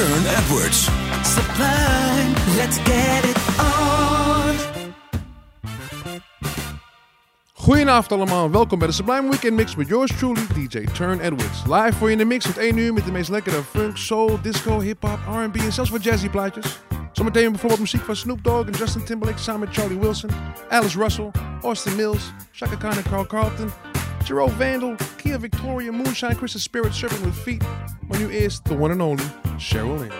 Turn Edwards. Sublime, let's get it on. Goedenavond allemaal, welkom bij de Sublime Weekend Mix met yours truly, DJ Turn Edwards. Live voor je in de mix tot 1 uur met de meest lekkere funk, soul, disco, hip-hop, R&B en zelfs wat jazzy plaatjes. Zometeen bijvoorbeeld muziek van Snoop Dogg en Justin Timberlake samen met Charlie Wilson, Alice Russell, Austin Mills, Chaka Khan en Carl Carlton, Jerome Vandal, Kiah Victoria, Moonshine, Chris's Spirit, Serpent with Feet. Maar nu eerst the one and only Cheryl Lynn.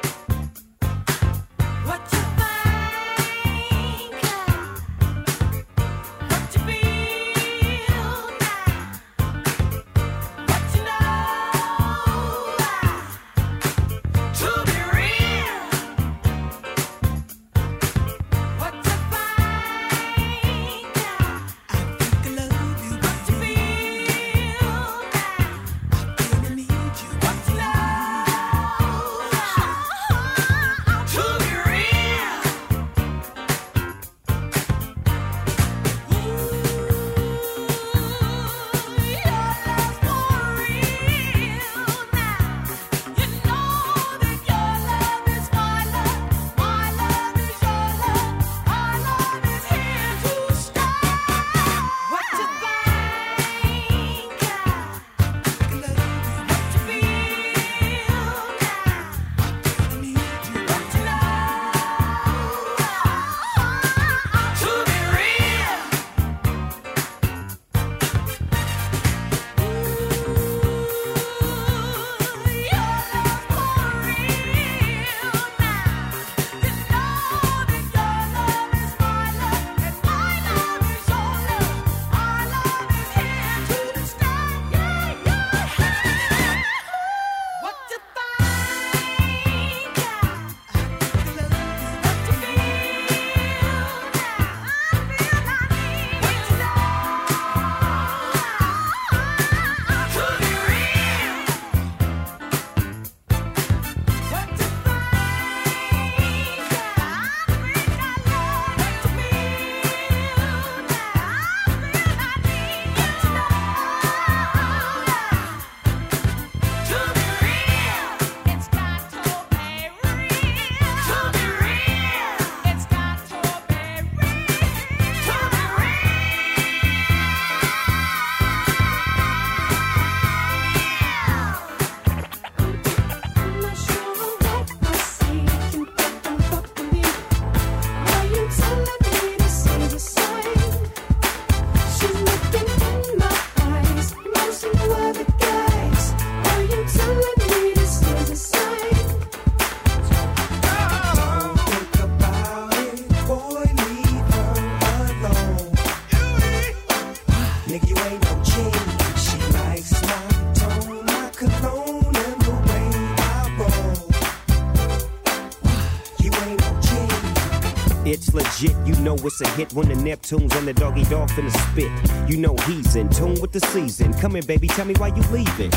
Hit when the Neptunes and the doggy dog finna spit. You know he's in tune with the season. Come in, baby, tell me why you leaving.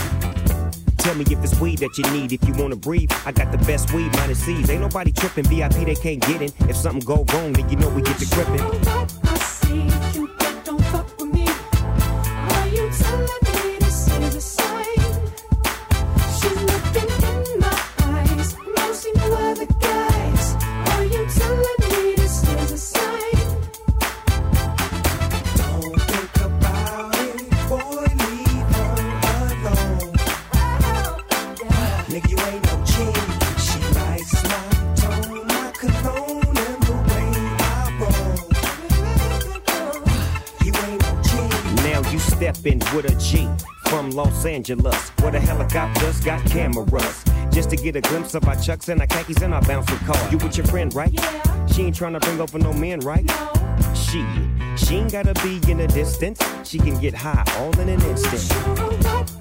Tell me if it's weed that you need. If you wanna breathe, I got the best weed minus C's. Ain't nobody tripping. VIP they can't get in. If something go wrong, then you know we get to gripping. Los Angeles, where the helicopters got cameras. Just to get a glimpse of our chucks and our khakis and our bouncing car. You with your friend, right? Yeah. She ain't trying to bring over no men, right? No. She, she ain't gotta be in the distance. She can get high all in an instant.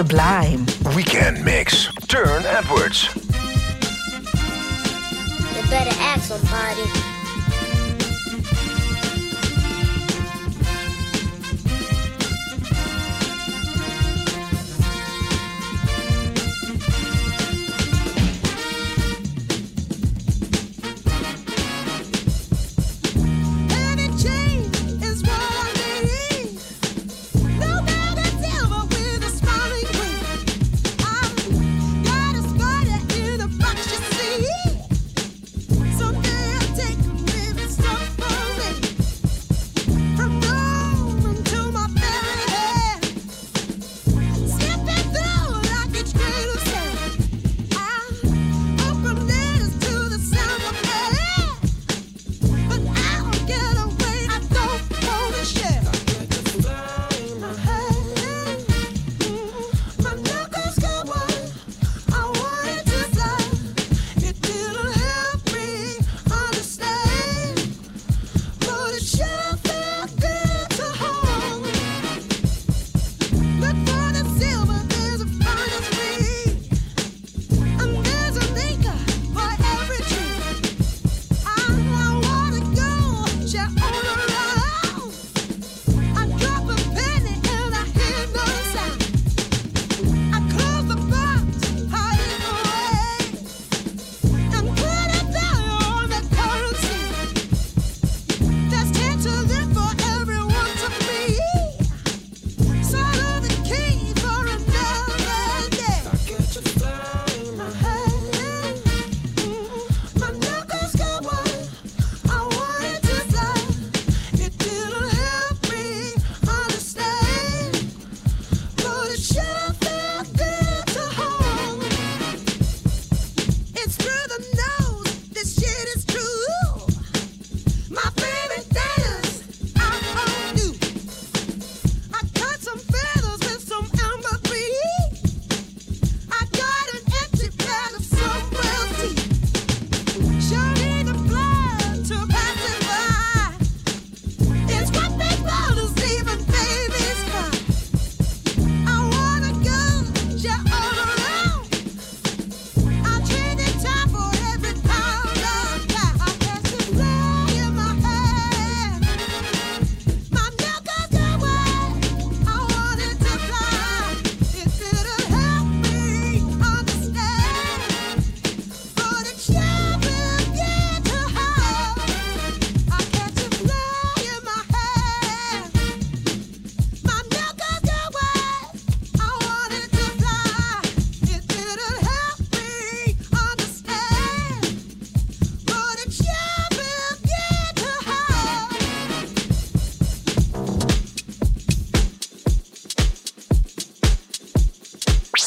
Sublime. Weekend Mix. Turne Edwards. You better act somebody.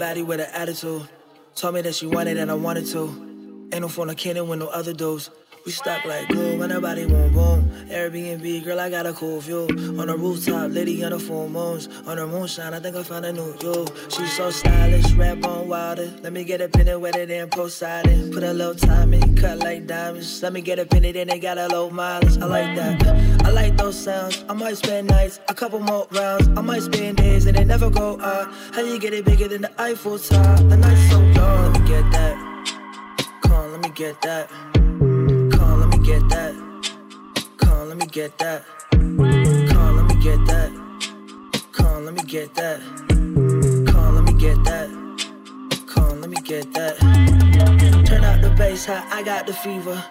baddie with an attitude. Told me that she wanted and I wanted to. Ain't no fornicating with no other dudes. We stuck like glue when nobody won't boom. Airbnb, girl, I got a cool view. On the rooftop, lady on the full moons. On the moonshine, I think I found a new you. She so stylish, rap on wilder. Let me get a penny post side it. Put a little time in, cut like diamonds. Let me get a penny, then they got a low mileage. I like that. I like those sounds. I might spend nights, a couple more rounds. I might spend days and they never go out. How you get it bigger than the Eiffel Tower? The night's so long. Let me get that. Come on, let me get that. Come on, let me get that. Come on, let me get that. Come on, let me get that. Come on, let me get that. Come on, let me get that let me get that. Turn out the bass high, I got the fever.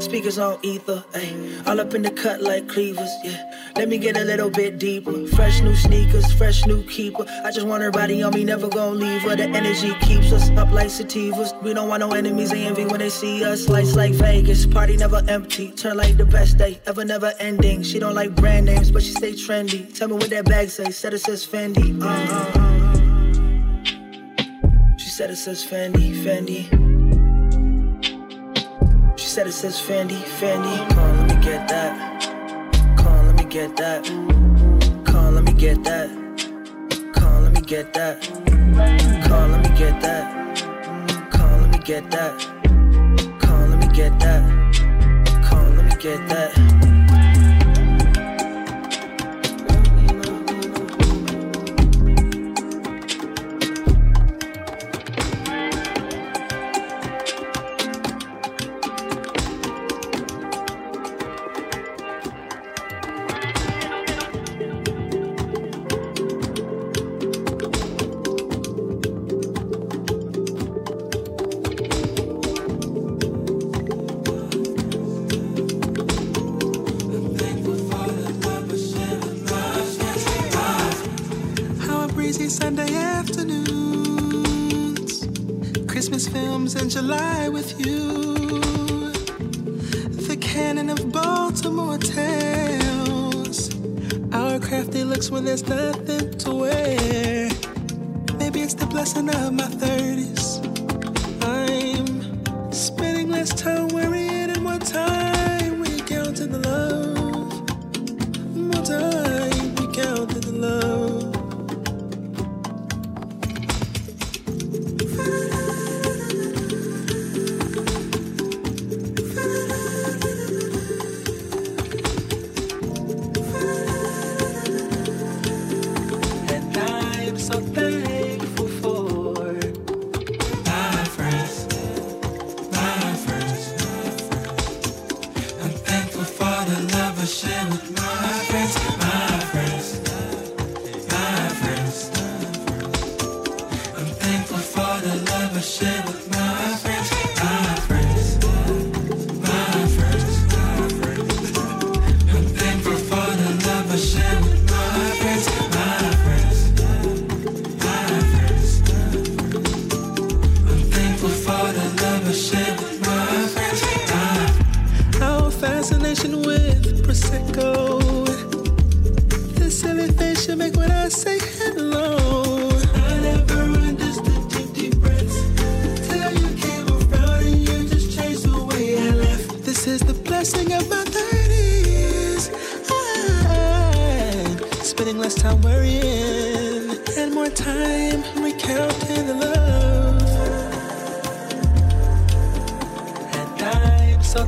Speakers on ether, ayy. All up in the cut like cleavers, yeah. Let me get a little bit deeper. Fresh new sneakers, fresh new keeper. I just want her body on me, never gonna leave her. The energy keeps us up like sativas. We don't want no enemies, they envy when they see us. Lights like Vegas, party never empty. Turn like the best day, ever never ending. She don't like brand names, but she stay trendy. Tell me what that bag say, said it says Fendi. Uh, uh, uh. She said it says Fendi, Fendi. She said it says Fendi, Fendi. Come on, let me get that. Come on, let me get that. Come on, let me get that. Come on, let me get that. Come on, let me get that. Come on, let me get that. Come on, let me get that. Come on, let me get that. Less time worrying and more time recounting the love. And I'm so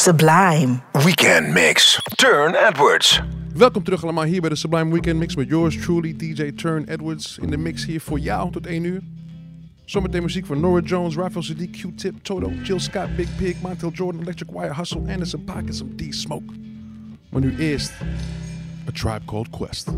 Sublime. Weekend Mix. Turne Edwards. Welkom terug allemaal hier bij de Sublime Weekend Mix met yours truly, DJ Turne Edwards. In de mix hier voor jou tot 1 uur. Zometeen muziek van Norah Jones, Raphael Saadiq, Q-Tip, Toto, Jill Scott, Big Pig, Montel Jordan, Electric Wire, Hustle, Anderson Paak en some D-Smoke. Maar nu eerst A Tribe Called Quest.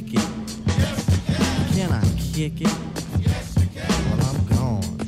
Kick it? Yes, can. Can I kick it? Yes, you can. Well, I'm gone.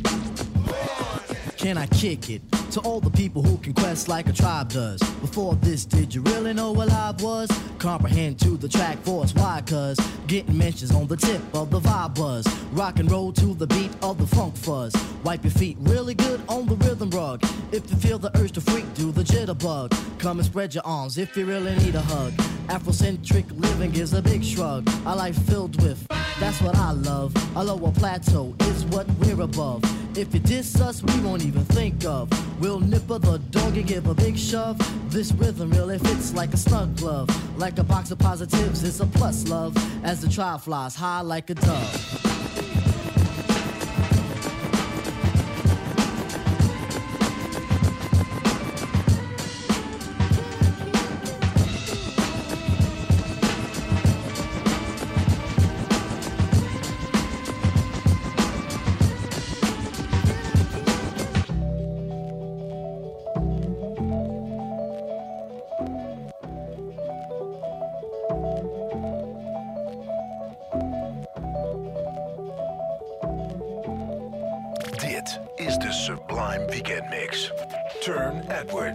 Can I kick it? To all the people who can quest like a tribe does. Before this, did you really know what I was? Comprehend to the track force, why? Cause getting mentions on the tip of the vibe buzz. Rock and roll to the beat of the funk fuzz. Wipe your feet really good on the rhythm rug. If you feel the urge to freak, do the jitterbug. Come and spread your arms if you really need a hug. Afrocentric living is a big shrug. A life filled with, that's what I love. A lower plateau is what we're above. If you diss us, we won't even think of. We'll nipper the dog and give a big shove. This rhythm really fits like a snug glove. Like a box of positives, it's a plus love. As the trial flies high like a dove.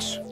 Edwards.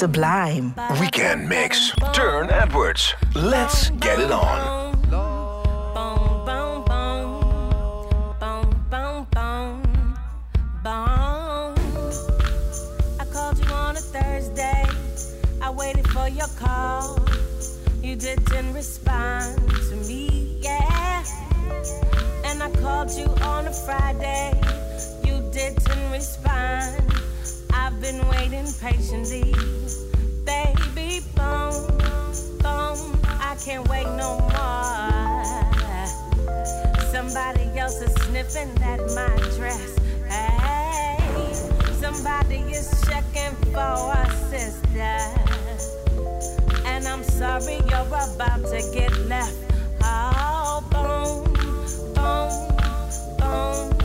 Sublime. Weekend Mix. Turne Edwards. Let's get it on. your call. You didn't respond to me, yeah. And I called you on a Friday. You didn't respond. I've been waiting patiently. Baby, boom, boom, I can't wait no more. Somebody else is sniffing at my dress. Hey, somebody is checking for a sister. And I'm sorry you're about to get left. Oh, boom, boom, boom.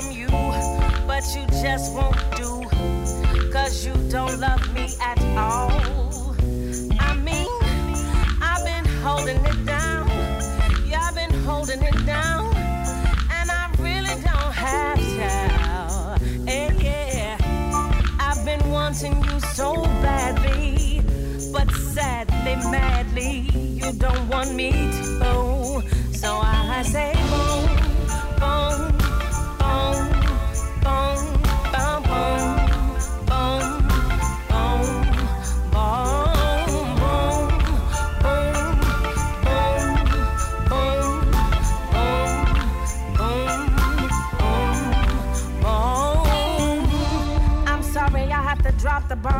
from you, but you just won't do. Cause you don't love me at all. I mean, I've been holding it down. Yeah, I've been holding it down. And I really don't have to. Eh, yeah, I've been wanting you so badly, but sadly, madly, you don't want me.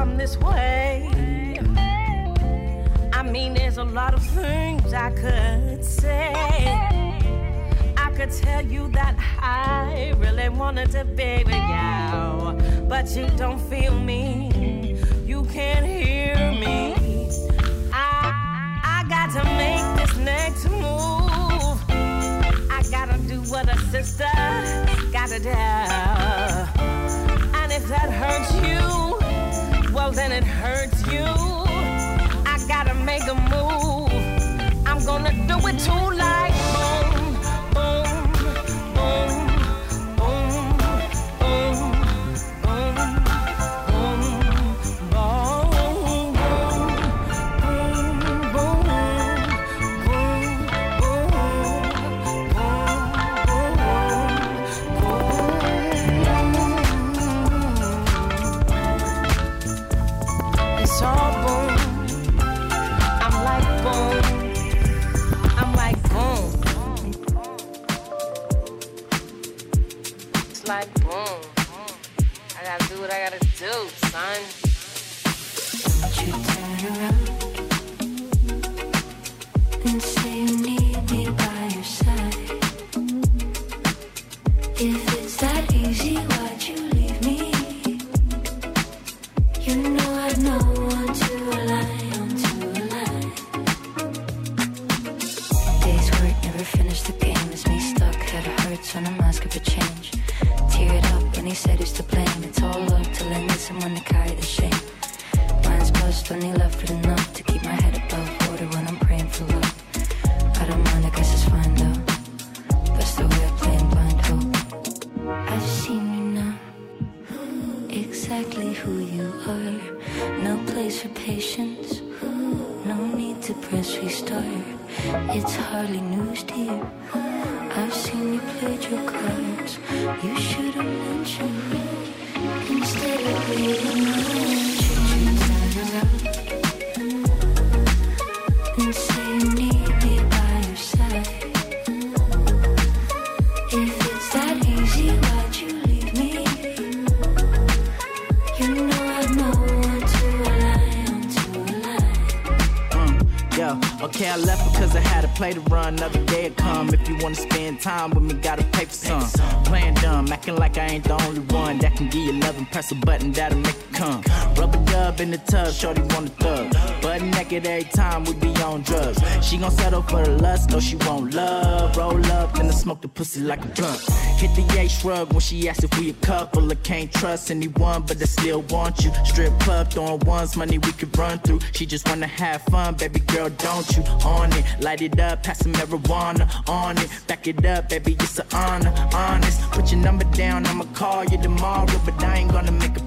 come this way. I mean, there's a lot of things I could say. I could tell you that I really wanted to be with you, but you don't feel me. You can't hear me. I I got to make this next move. I gotta do what a sister gotta do. then it hurts you. I gotta make a move. I'm gonna do it too loud. can pussy like a drunk. Hit the A shrug when she asks if we a couple. I can't trust anyone, but I still want you. Strip club, throwing ones, money we could run through. She just wanna have fun, baby girl, don't you? On it, light it up, pass some marijuana. On it, back it up, baby, it's an honor. Honest, put your number down, I'ma call you tomorrow, but I ain't gonna make a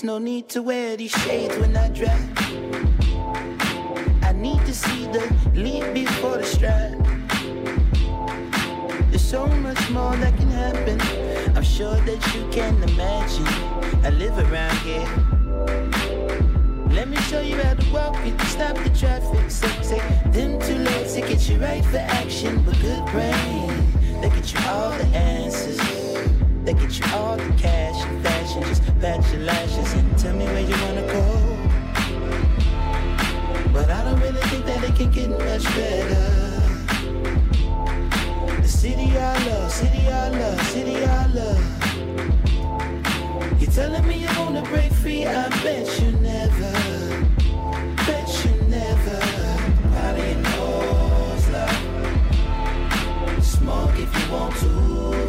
There's no need to wear these shades when I drive. I need to see the lead before the stride. There's so much more that can happen. I'm sure that you can imagine. I live around here. Let me show you how to walk it, stop the traffic. So take them two legs to get you right for action. With good brain, they get you all the answers. They get you all the cash and. Just pat your lashes and tell me where you wanna go. But I don't really think that it can get much better. The city I love, city I love, city I love. You're telling me you're gonna break free? I bet you never. Bet you never. Of your nose, love. Smoke if you want to.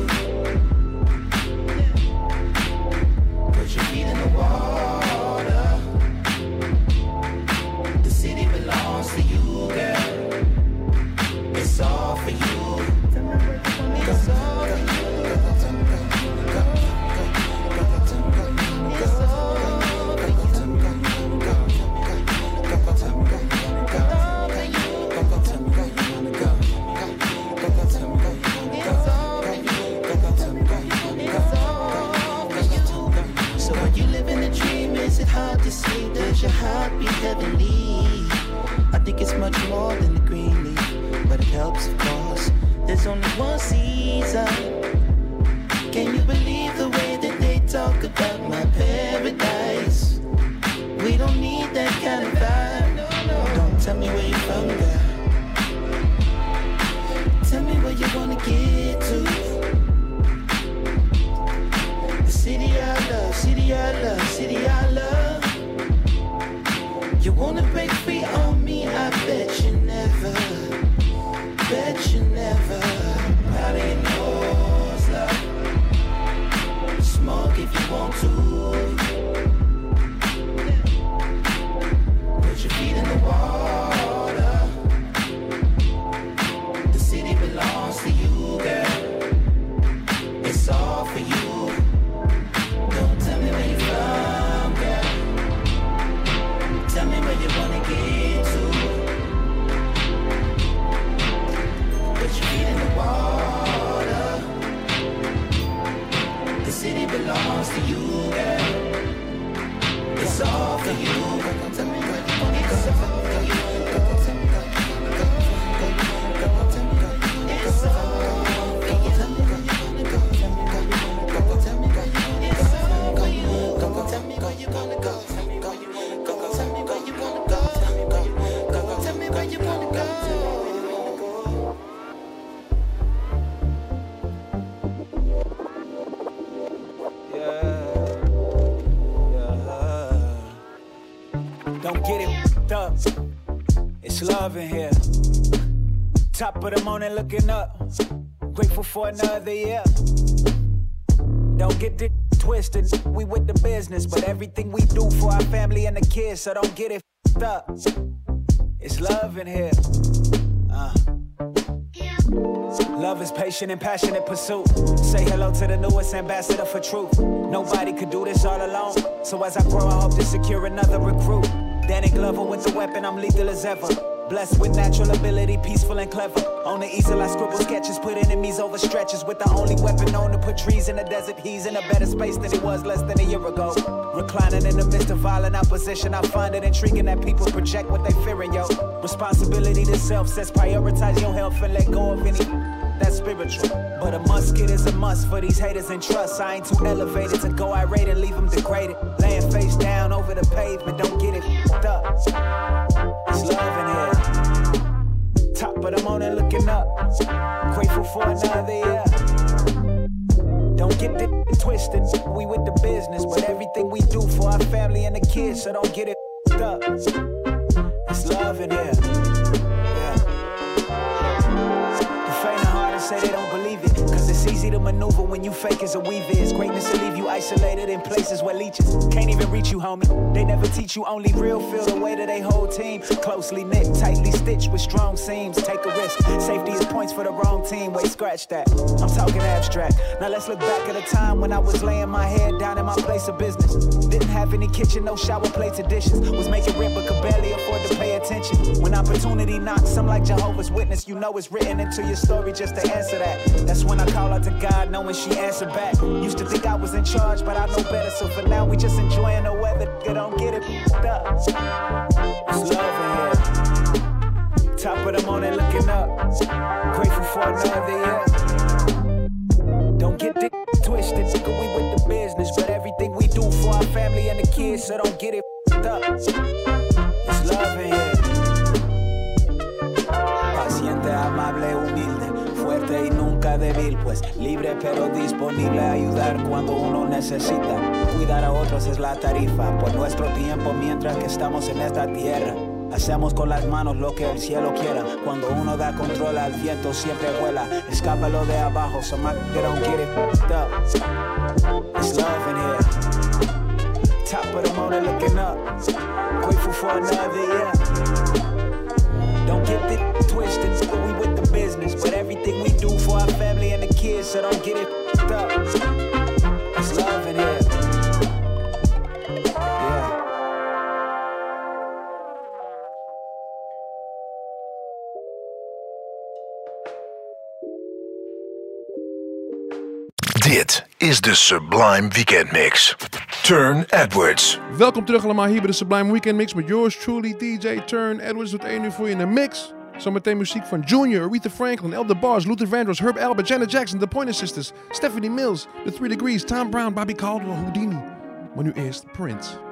Top of the morning looking up. Grateful for another year. Don't get it twisted. We with the business, but everything we do for our family and the kids, so don't get it up. It's love in here. Uh. Love is patient and passionate pursuit. Say hello to the newest ambassador for truth. Nobody could do this all alone. So as I grow, I hope to secure another recruit. Danny Glover with the weapon, I'm lethal as ever. Blessed with natural ability, peaceful and clever. On the easel, I scribble sketches, put enemies over stretches. With the only weapon known to put trees in the desert. He's in a better space than he was less than a year ago. Reclining in the midst of violent opposition, I find it intriguing that people project what they fearing, yo. Responsibility to self says prioritize your health and let go of any that's spiritual. But a musket is a must for these haters and trust. I ain't too elevated to go irate and leave them degraded. Laying face down over the pavement, don't get it f***ed up. It's love in here. Grateful for another year. Don't get it twisted. We with the business, but everything we do for our family and the kids, so don't get it up. It's love in here. Yeah. The faint of heart say they don't believe it. Cause it's easy to maneuver when you fake as a weave is. Greatness will leave you isolated in places where leeches can't even reach you, homie. They never teach you only real feel the way that they whole team. Closely knit, tightly stitched with strong seams. Take a risk. Safety is points for the wrong team. Wait, scratch that. I'm talking abstract. Now let's look back at a time when I was laying my head down in my place of business. Didn't have any kitchen, no shower plates or dishes. Was making rent but could barely afford to pay attention. When opportunity knocks, I'm like Jehovah's Witness. You know it's written into your story just to answer that. That's when I call out to God, knowing she answered back. Used to think I was in charge, but I know better. So for now, we just enjoying the weather. Nigga, don't get it up. It's love in here. Top of the morning, looking up. Grateful for another year. Don't get it twisted, nigga. We with the business, but everything we do for our family and the kids, so don't get it up. It's love in here. Paciente, amable, humilde, nunca débil, pues libre pero disponible a ayudar cuando uno necesita. Cuidar a otros es la tarifa por nuestro tiempo mientras que estamos en esta tierra. Hacemos con las manos lo que el cielo quiera. Cuando uno da control al viento siempre vuela. Escápalo de abajo, so my nigga don't get it up. It's love in here. Top of the morning looking up. Grateful for another year. Don't get it twisted, family and the kids, so don't get it f***ed up. It's love in here. Yeah. Dit is de Sublime Weekend Mix. Turn Edwards. Welkom terug allemaal hier bij de Sublime Weekend Mix met yours truly DJ Turn Edwards doet één uur voor je in de mix. Zometeen muziek van Junior, Aretha Franklin, El DeBarge, Luther Vandross, Herb Alpert, Janet Jackson, The Pointer Sisters, Stephanie Mills, The Three Degrees, Tom Brown, Bobby Caldwell, Whodini. Maar nu eerst Prince.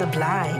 sublime.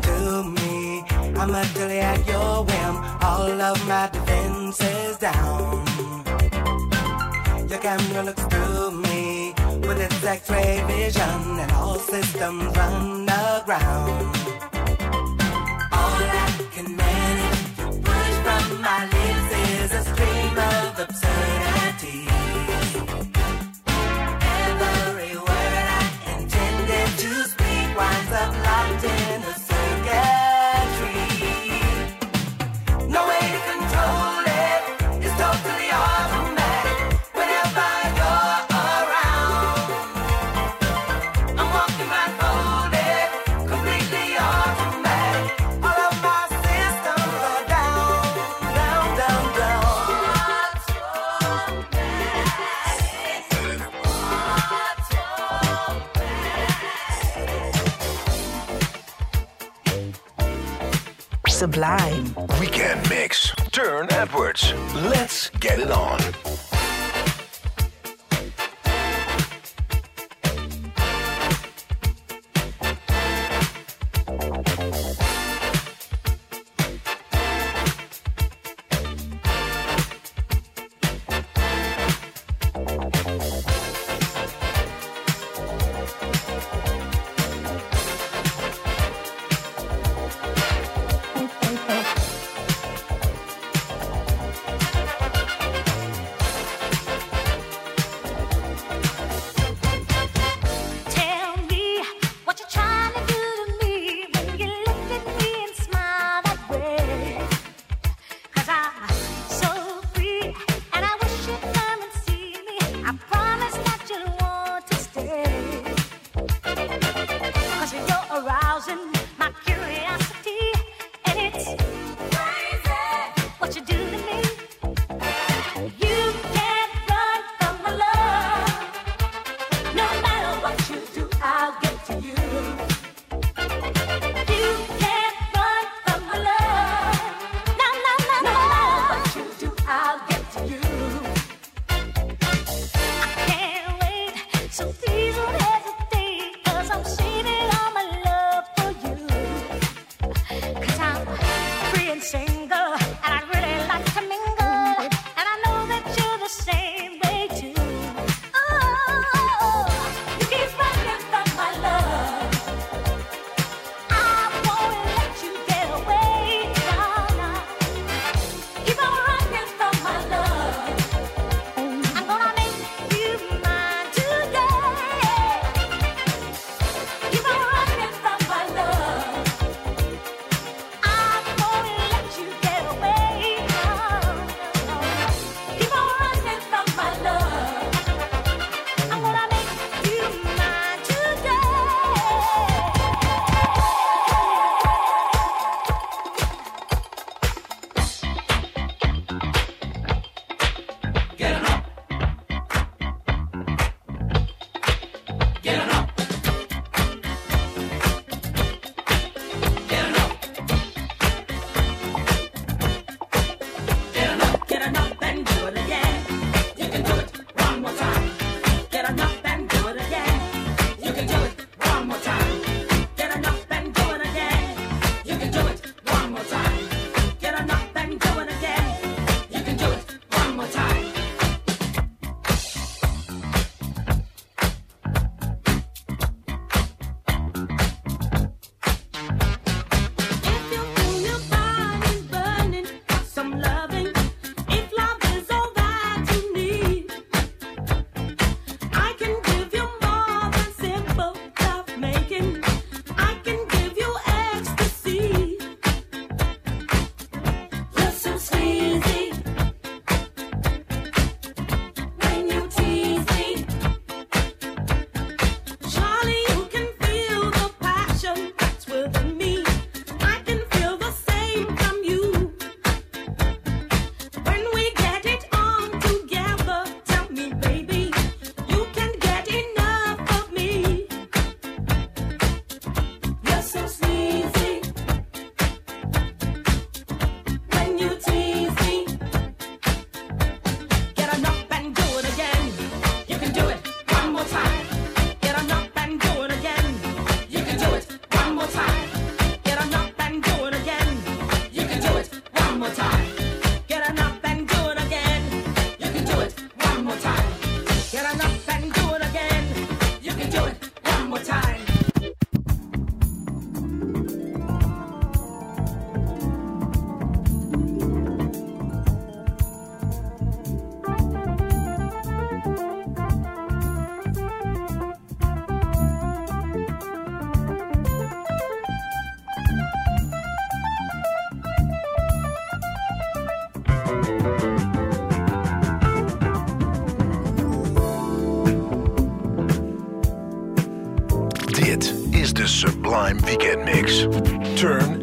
turn to me. I'm a dilly at your whim. All of my defenses down. Your camera looks through me with its X-ray vision and all systems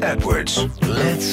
Edwards. Let's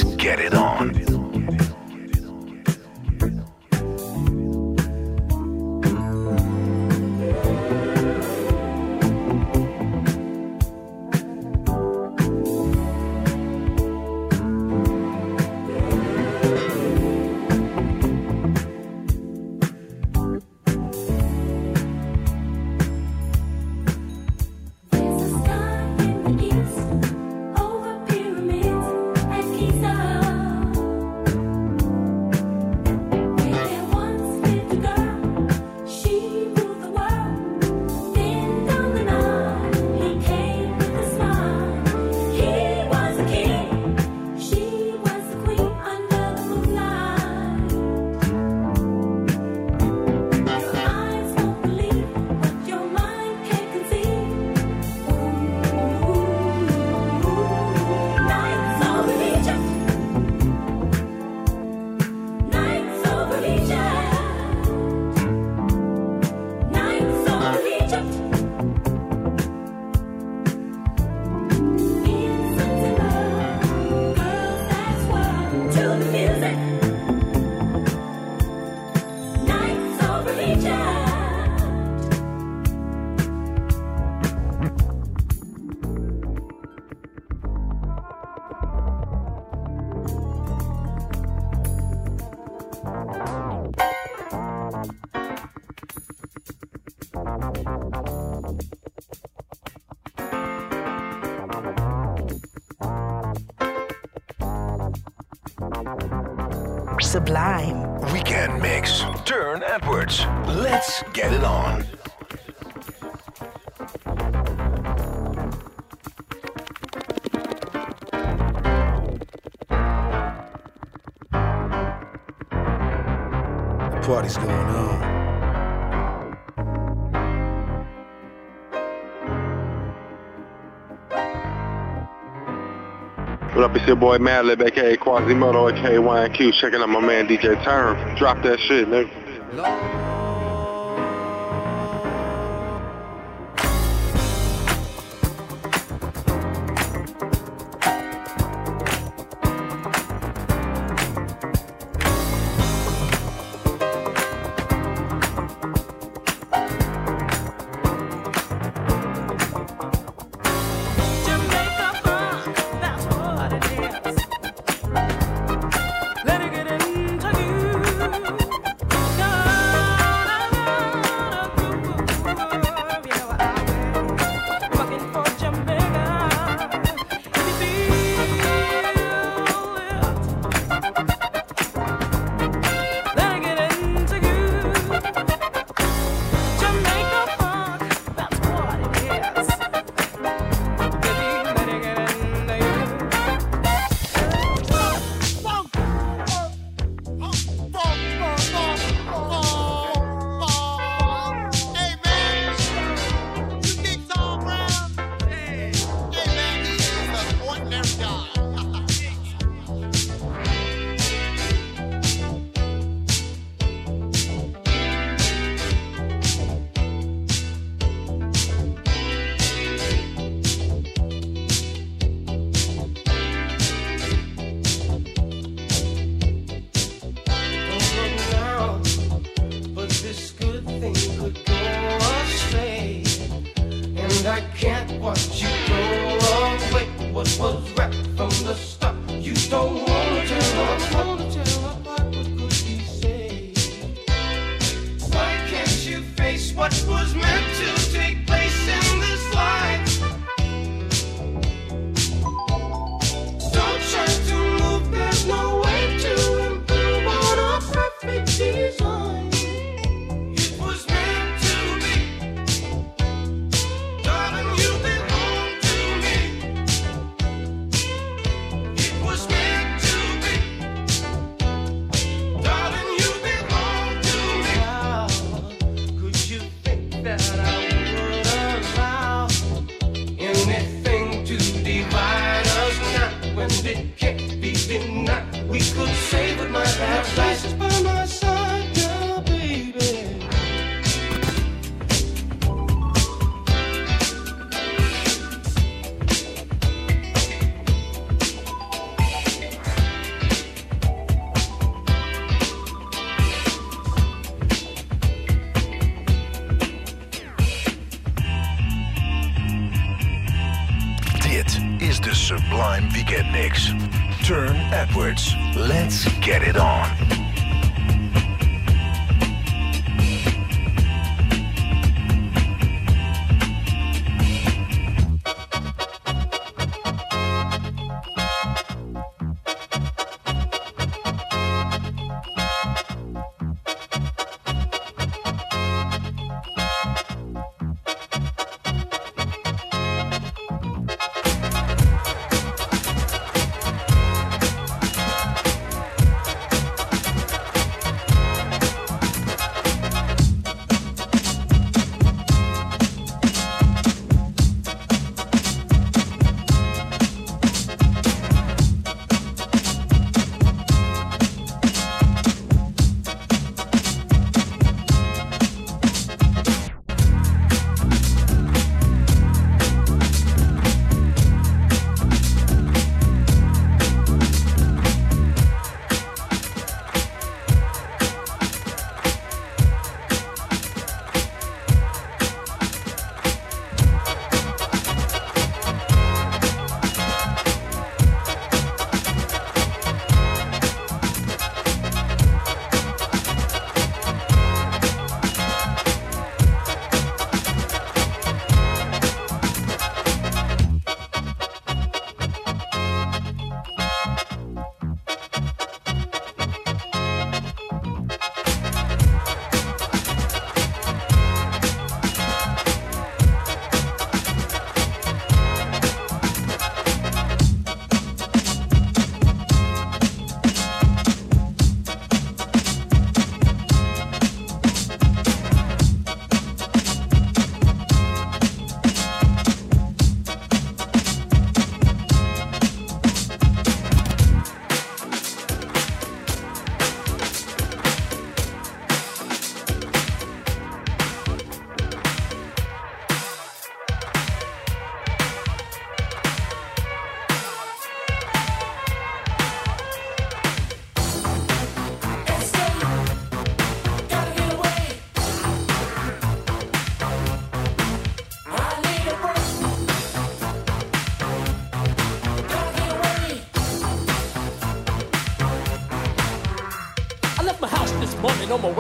What up, it's your boy Madlib, aka Quasimoto, aka YNQ, checking out my man DJ Turne. Drop that shit, nigga.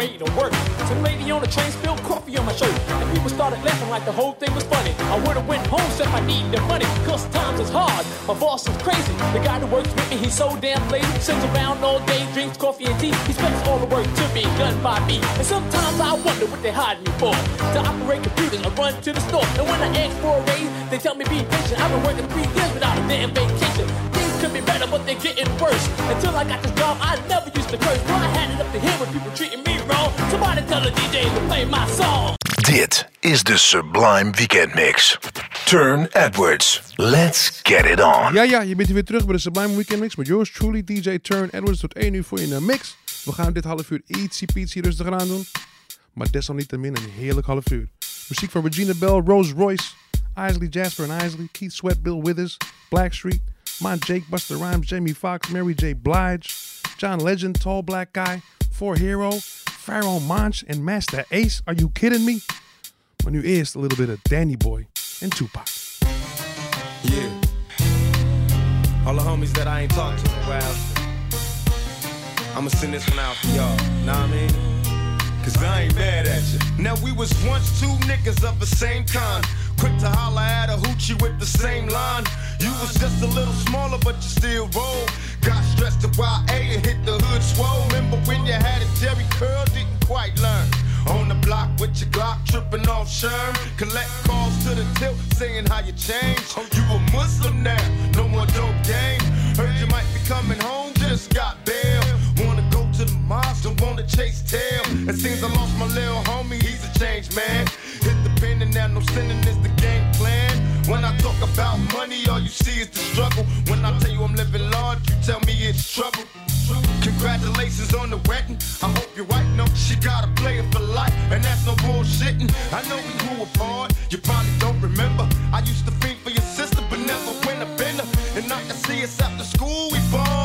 Way to work. Some lady on the train spilled coffee on my shirt. And people started laughing like the whole thing was funny. I would've went home, said I need the money. Cause times is hard. My boss is crazy. The guy that works with me, he's so damn lazy. Sits around all day, drinks coffee and tea. He spends all the work to be done by me. And sometimes I wonder what they hired me for. To operate computers, I run to the store. And when I ask for a raise, they tell me be patient. I've been working three years without a damn vacation. Things could be better, but they're getting worse. Until I got this job, I never used to curse. Well, I had it up to here when people. Somebody tell the DJ to play my song. Dit is de Sublime Weekend Mix. Turn Edwards. Let's get it on. Ja, ja, je bent hier weer terug bij de Sublime Weekend Mix met yours truly, DJ Turn Edwards. Tot 1 uur voor je in de mix. We gaan dit half uur ietsie pietsie rustig aan doen. Maar desalniettemin een heerlijk half uur. Muziek van Regina Bell, Rose Royce, Isley Jasper en Isley, Keith Sweat, Bill Withers, Blackstreet, My Jake, Buster Rhymes, Jamie Foxx, Mary J. Blige, John Legend, Tall Black Guy, For Hero, Pharoahe Monch and Masta Ace. Are you kidding me? Maar nu eerst a little bit of Danny Boy and Tupac. Yeah. All the homies that I ain't talked to in a while. I'ma send this one out for y'all. Know what I mean? Cause I ain't mad at you. Now we was once two niggas of the same kind. Quick to holler at a hoochie with the same line. You was just a little smaller, but you still roll. Got stressed to YA and hit the hood swole. Remember when you had a Jheri curl, didn't quite learn. On the block with your Glock, tripping off Sherm. Collect calls to the tilt, saying how you changed. Oh, you a Muslim now, no more dope game. Heard you might be coming home, just got bail. Wanna go to the mosque, don't wanna chase tail. It seems I lost my little homie, he's a changed man. Hit and now no sinning is the game plan. When I talk about money, all you see is the struggle. When I tell you I'm living large, you tell me it's trouble. Congratulations on the wedding. I hope your wife knows she got a player for life, and that's no bullshitting. I know we grew apart, you probably don't remember. I used to think for your sister, but never went a bender. And I can see us after school, we bomb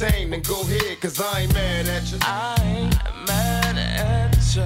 entertain, then go ahead, cause I ain't mad at you. I ain't mad at you.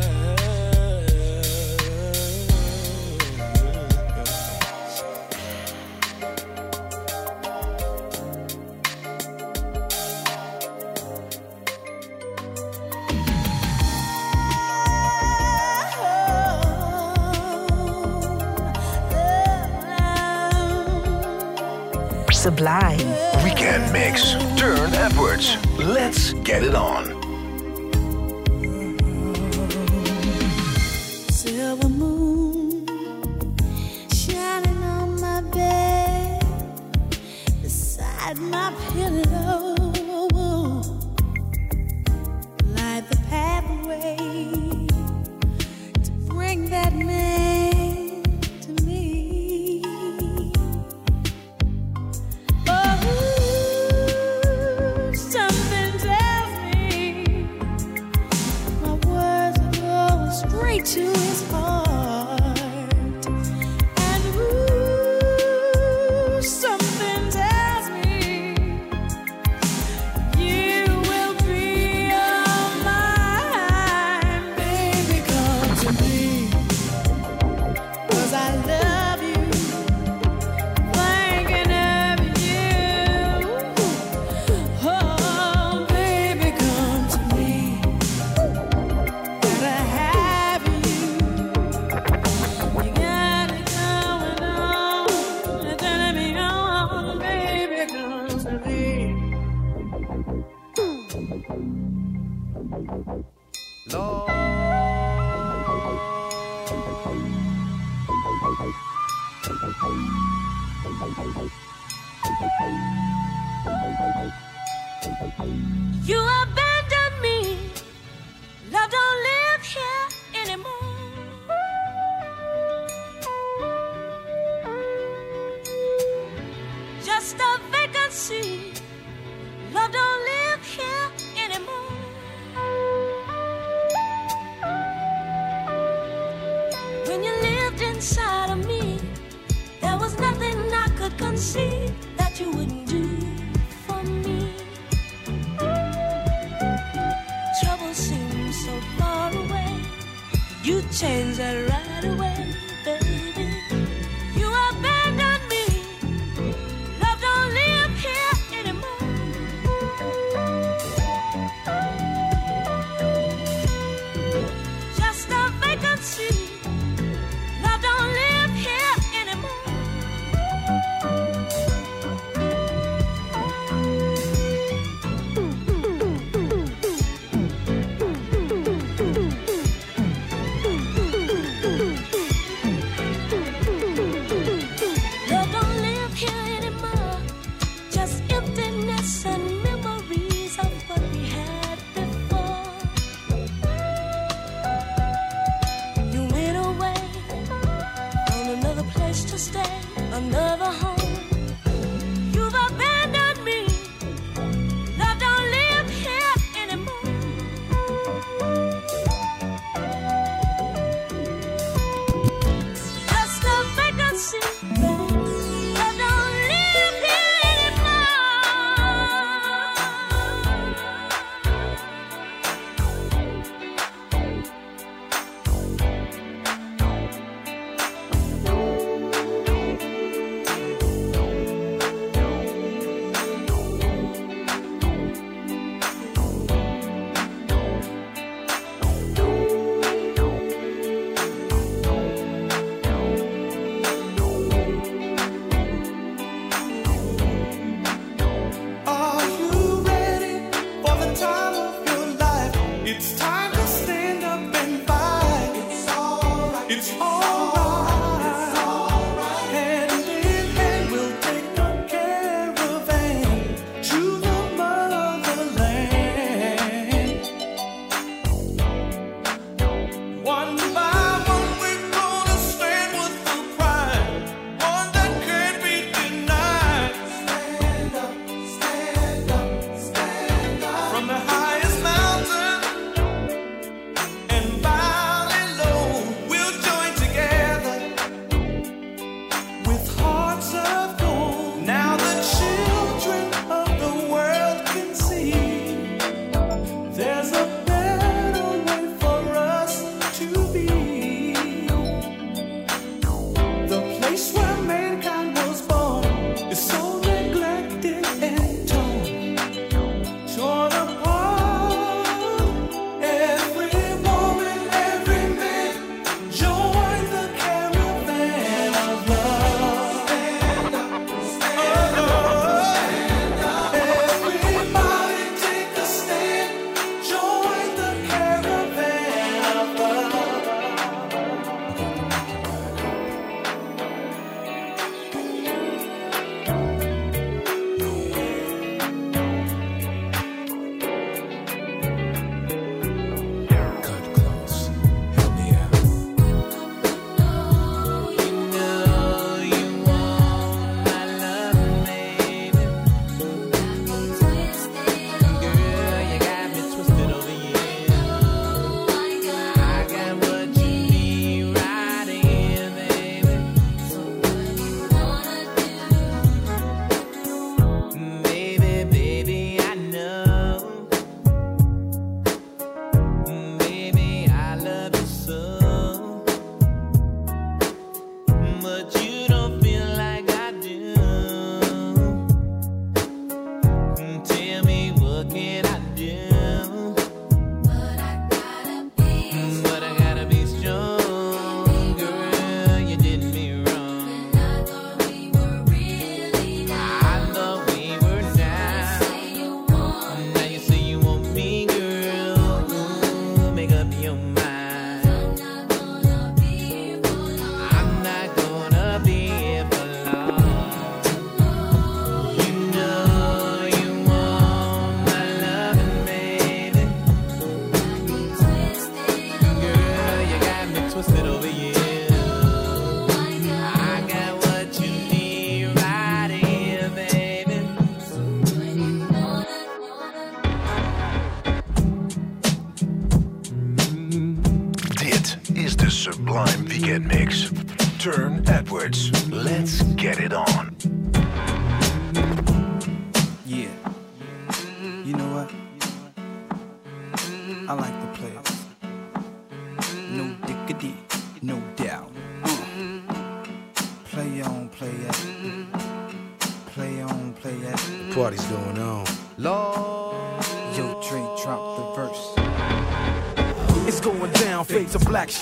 Sublime. Weekend Mix. Turne Edwards. Let's get it on. Silver moon shining on my bed beside my You abandoned me. Love don't live here anymore. that you wouldn't do for me. Trouble seems so far away. You that.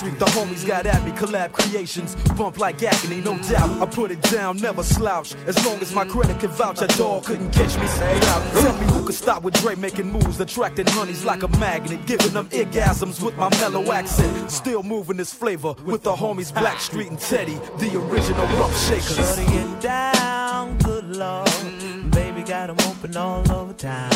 Street. The homies got at me, collab creations. Bump like agony, no doubt. I put it down, never slouch. As long as my credit can vouch, a dog couldn't catch me. Say. Tell me who could stop with Dre making moves, attracting honeys like a magnet, giving them orgasms with my mellow accent. Still moving this flavor with the homies Blackstreet and Teddy, the original rough shakers. Shutting it down, good lord. Baby got 'em open all over town.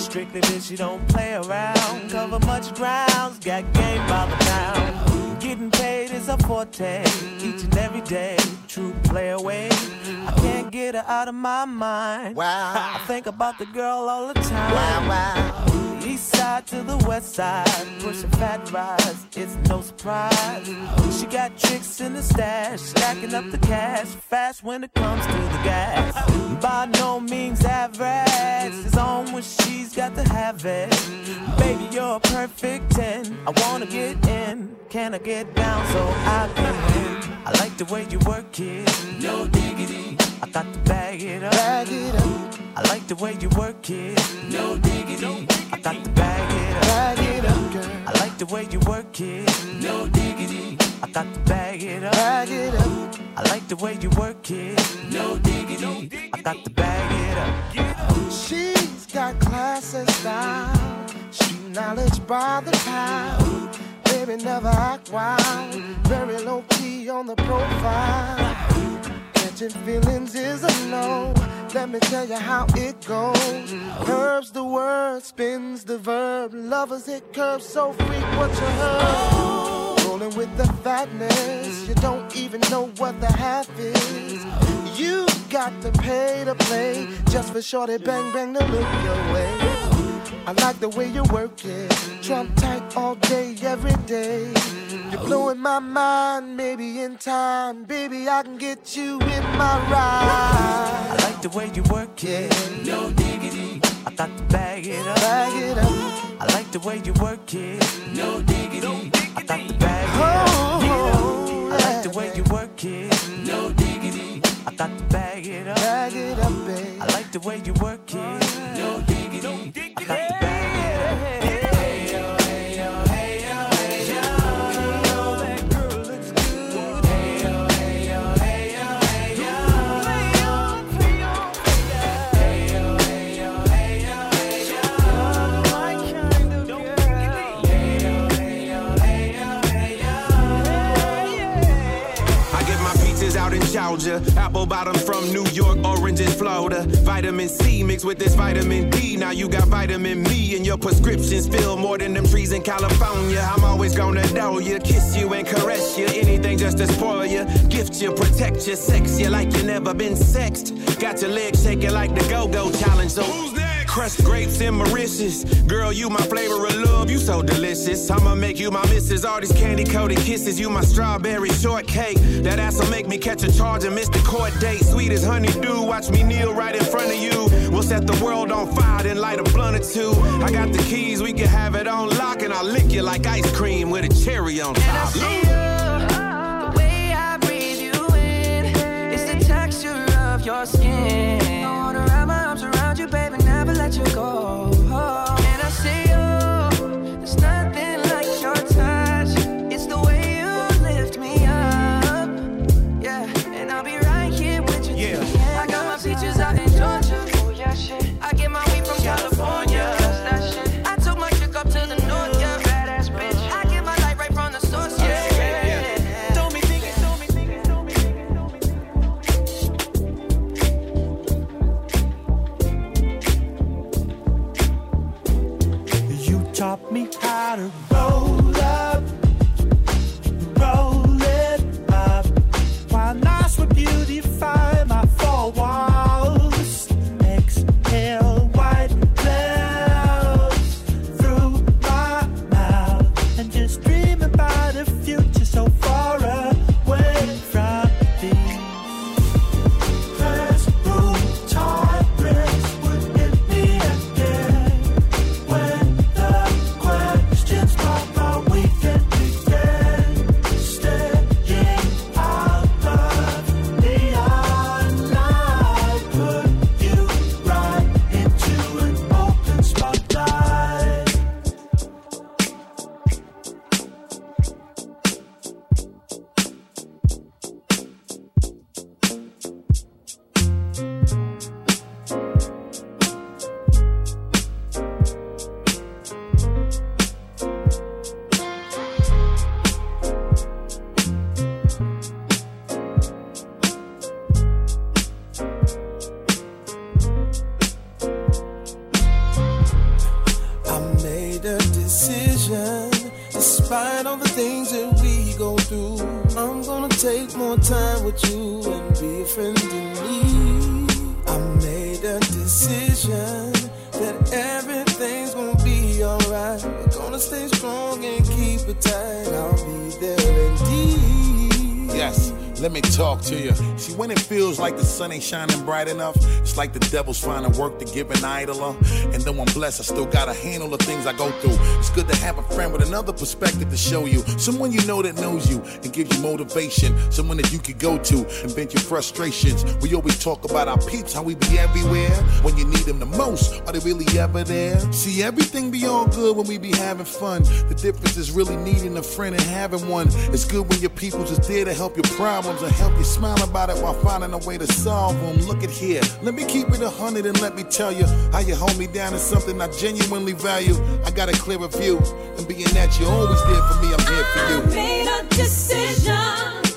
Strictly bitch, you don't play around. Cover much grounds, got game by the pound. Getting paid is a forte, each and every day. True play away. I can't get her out of my mind. Wow. I think about the girl all the time. Wow, wow. East side to the west side, pushing fat rides, it's no surprise. She got tricks in the stash, stacking up the cash, fast when it comes to the gas. By no means average, it's on when she's got to have it. Baby, you're a perfect 10. I wanna get in, can I get down so I can? I like the way you work it, no diggity. I got to bag it up. Bag it up. I like the way you work it. No diggity. I got to bag it up. Bag it up, girl. I like the way you work it. No diggity. I got to bag it up. Bag it up. I like the way you work it. No diggity. I got to bag it up. She's got class and style, street knowledge by the pound. Baby never act wild, very low key on the profile. Feelings is a no. Let me tell you how it goes. Curves the word, spins the verb. Lovers hit curves so what you heard. Rolling with the fatness, you don't even know what the half is. You got to pay to play just for shorty bang bang to look your way. I like the way you work it, trump tight all day, every day. You're blowing my mind, maybe in time, baby I can get you in my ride. I like the way you work it. No diggity. I got to bag it up. Bag it up. I like the way you work it. No diggity. I got to bag it up. Oh, oh, oh, I like the way you work it. No diggity. I got to bag it up. Bag it up, babe. I like the way you work it. No apple bottoms from New York, orange oranges, Florida. Vitamin C mixed with this vitamin D. Now you got vitamin me, and your prescriptions fill more than them trees in California. I'm always gonna know you, kiss you and caress you. Anything just to spoil you, gift you, protect you, sex you like you never been sexed. Got your legs shaking like the go-go challenge. So who's? Crushed grapes and Mauritius. Girl, you my flavor of love, you so delicious. I'ma make you my missus. All these candy coated kisses, you my strawberry shortcake. That ass'll make me catch a charge and miss the court date. Sweet as honeydew, watch me kneel right in front of you. We'll set the world on fire, then light a blunt or two. I got the keys, we can have it on lock, and I'll lick you like ice cream with a cherry on top. The way I breathe you in, it's the texture of your skin. I wanna wrap my arms around you, baby, let you go. Me how like the sun ain't shining bright enough, it's like the devil's finding work to give an idler. And though I'm blessed, I still gotta handle the things I go through. It's good to have a friend with another perspective to show you. Someone you know that knows you and gives you motivation. Someone that you could go to and vent your frustrations. We always talk about our peeps, how we be everywhere. When you need them the most, are they really ever there? See, everything be all good when we be having fun. The difference is really needing a friend and having one. It's good when your people just there to help your problems and help you smile about it while finding a way to solve them. Look at here, let me keep it a hundred and let me tell you how you hold me down is something I genuinely value. I got a clearer view, and being that you're always there for me, I'm here for you. made a decision.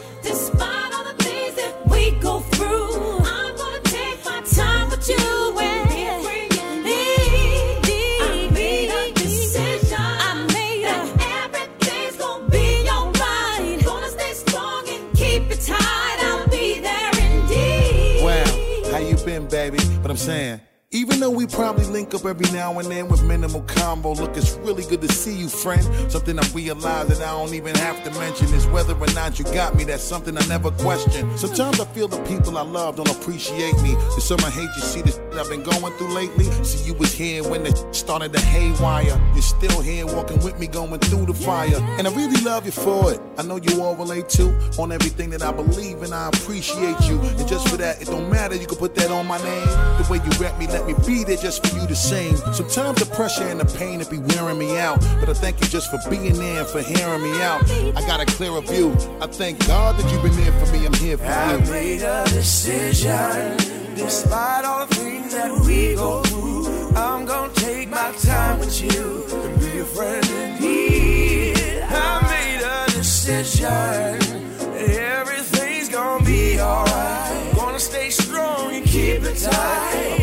I'm saying. Even though we probably link up every now and then with minimal combo, look, it's really good to see you, friend. Something I realize that I don't even have to mention is whether or not you got me. That's something I never question. Sometimes I feel the people I love don't appreciate me. There's some I hate you see shit I've been going through lately. See, you was here when the started to haywire. You're still here walking with me, going through the fire. And I really love you for it. I know you all relate to on everything that I believe and I appreciate you. And just for that, it don't matter. You can put that on my name. The way you rap me, let me be there just for you to sing. Sometimes the pressure and the pain it be wearing me out. But I thank you just for being there and for hearing me out. I got a clearer view. I thank God that you've been there for me. I'm here for I you. I made a decision. Despite all the things that we go through, I'm gonna take my time with you and be a friend indeed. I made a decision. Everything's gonna be alright. Gonna stay strong and keep it tight.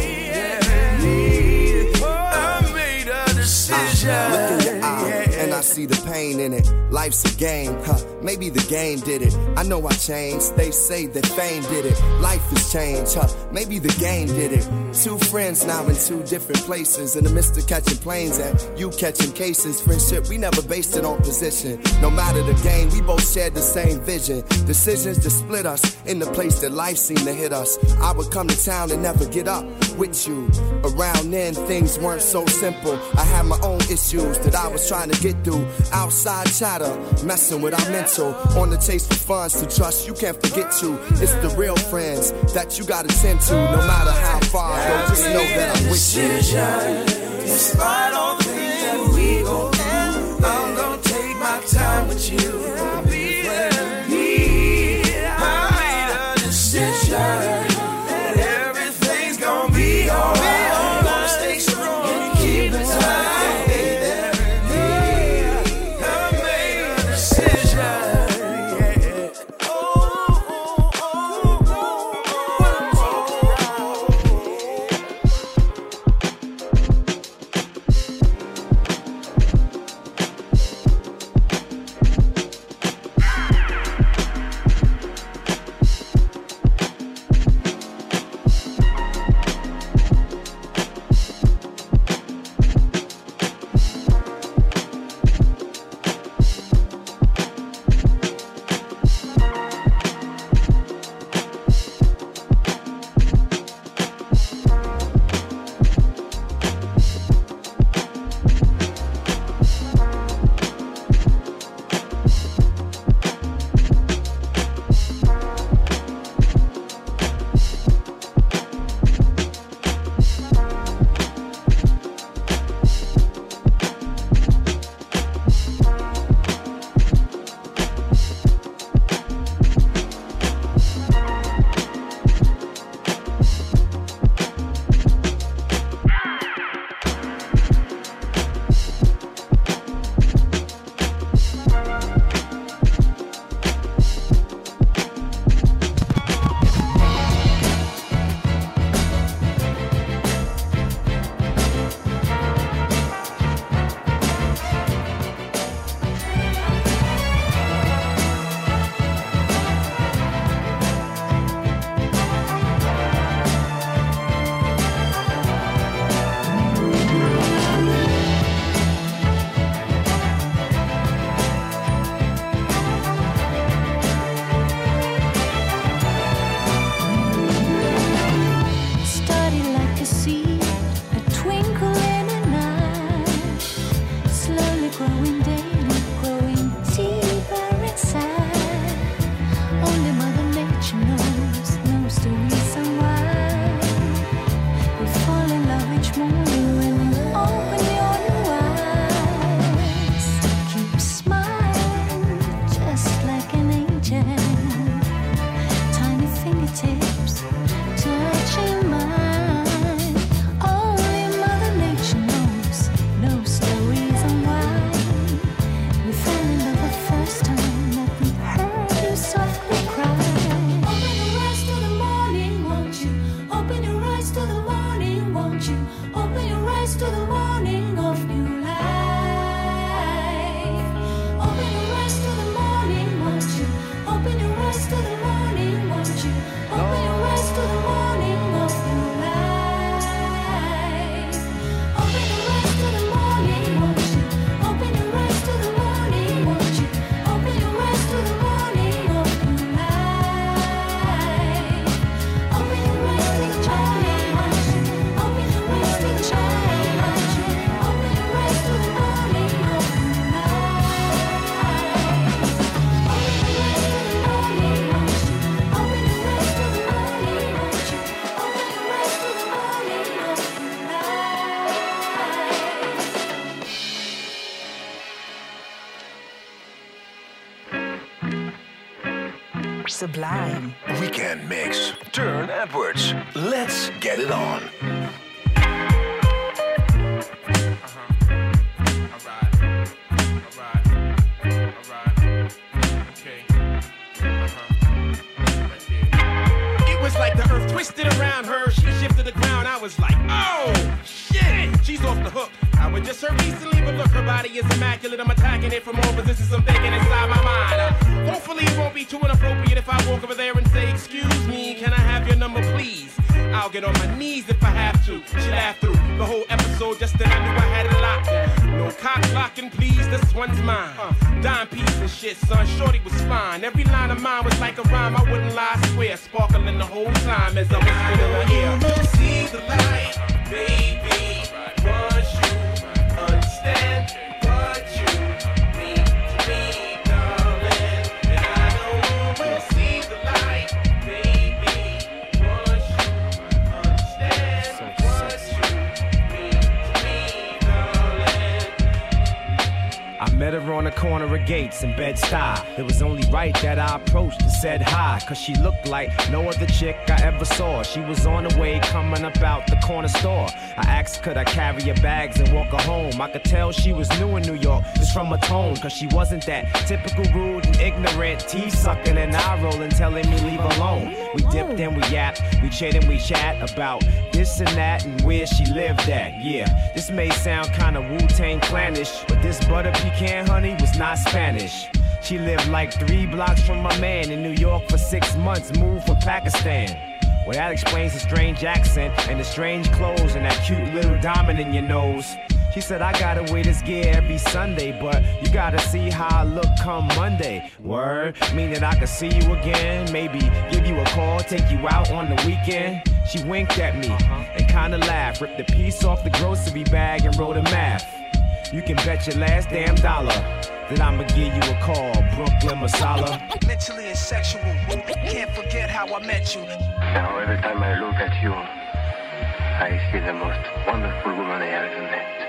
I see the pain in it. Life's a game, huh? Maybe the game did it. I know I changed. They say that fame did it. Life has changed, huh? Maybe the game did it. Two friends now in two different places. In the midst of catching planes and you catching cases. Friendship, we never based it on position. No matter the game, we both shared the same vision. Decisions to split us in the place that life seemed to hit us. I would come to town and never get up with you. Around then, things weren't so simple. I had my own issues that I was trying to get through. Outside chatter, messing with our mental. On the chase for funds to trust, you can't forget to. It's the real friends that you gotta tend to. No matter how far I go, just know that I'm with you. Despite all the things that we go through, I'm gonna take my time with you. Sublime. Carry her bags and walk her home? I could tell she was new in New York just from her tone, cause she wasn't that typical rude and ignorant, tea sucking and eye rolling, telling me leave alone. We dipped and we yapped, we chit and we chat about this and that and where she lived at. Yeah, this may sound kinda Wu Tang clannish, but this butter pecan honey was not Spanish. She lived like three blocks from my man in New York for six months, moved from Pakistan. Well, that explains the strange accent and the strange clothes and that cute little diamond in your nose. She said, I gotta wear this gear every Sunday, but you gotta see how I look come Monday. Word, mean that I could see you again, maybe give you a call, take you out on the weekend. She winked at me uh-huh. and kinda laughed, ripped a piece off the grocery bag and wrote a math. You can bet your last damn dollar that I'ma give you a call, Brooklyn Masala. Mentally and sexual, can't forget how I met you. Now every time I look at you, I see the most wonderful woman I ever met.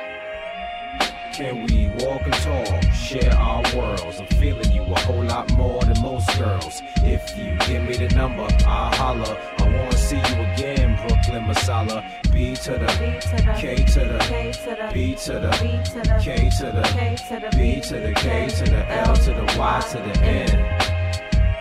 Can we walk and talk, share our worlds? I'm feeling you a whole lot more than most girls. If you give me the number, I'll holler. I wanna see you again, Brooklyn Masala. B to the K to the B to the K to the B to the K to the L to the Y to the N.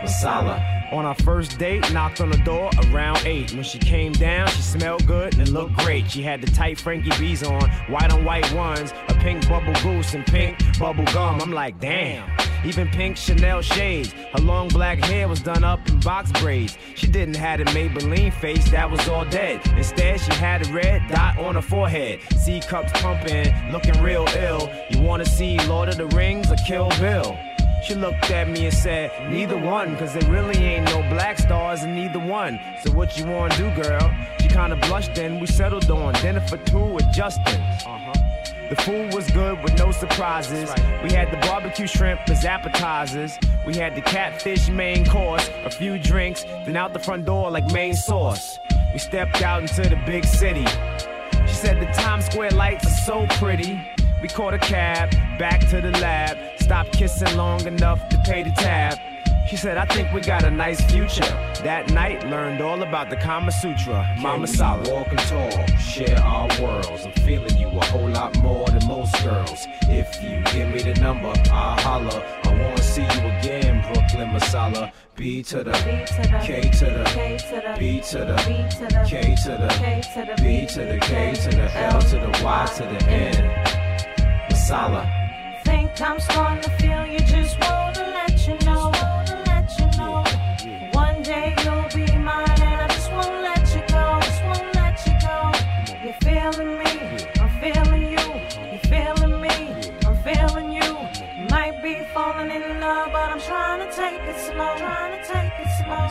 Masala. On our first date, knocked on the door around 8. When she came down, she smelled good and looked great. She had the tight Frankie B's on, white on white ones, a pink bubble goose and pink bubble gum. I'm like, damn. Even pink Chanel shades. Her long black hair was done up in box braids. She didn't have a Maybelline face, that was all dead. Instead, she had a red dot on her forehead. C cups pumping, looking real ill. You wanna see Lord of the Rings or Kill Bill? She looked at me and said, Neither one, cause there really ain't no black stars in neither one. So what you wanna do, girl? She kinda blushed and we settled on dinner for two with Justin. Uh-huh. The food was good with no surprises. We had the barbecue shrimp as appetizers. We had the catfish main course, a few drinks, then out the front door like main sauce. We stepped out into the big city. She said the Times Square lights are so pretty. We caught a cab, back to the lab. Stopped kissing long enough to pay the tab. She said, I think we got a nice future. That night, learned all about the Kama Sutra. Mama Sala. Walk and talk, share our worlds. I'm feeling you a whole lot more than most girls. If you give me the number, I'll holler. I wanna see you again, Brooklyn Masala. B to the K to the B to the K to the B to the K to the L to the Y to the N. Masala. Think I'm starting to feel you, just wanna let you know. One day you'll be mine, and I just won't let you go. Just won't let you go. You're feeling me, I'm feeling you. You're feeling me, I'm feeling you. Might be falling in love, but I'm trying to take it slow. Trying to take it slow.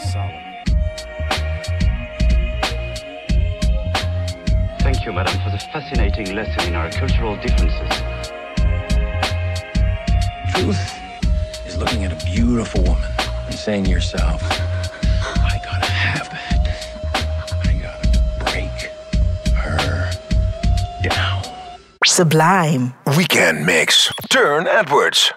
Thank you, madam, for the fascinating lesson in our cultural differences. Truth is looking at a beautiful woman and saying to yourself, I gotta have that. I gotta break her down. Sublime. Weekend Mix. Turne Edwards.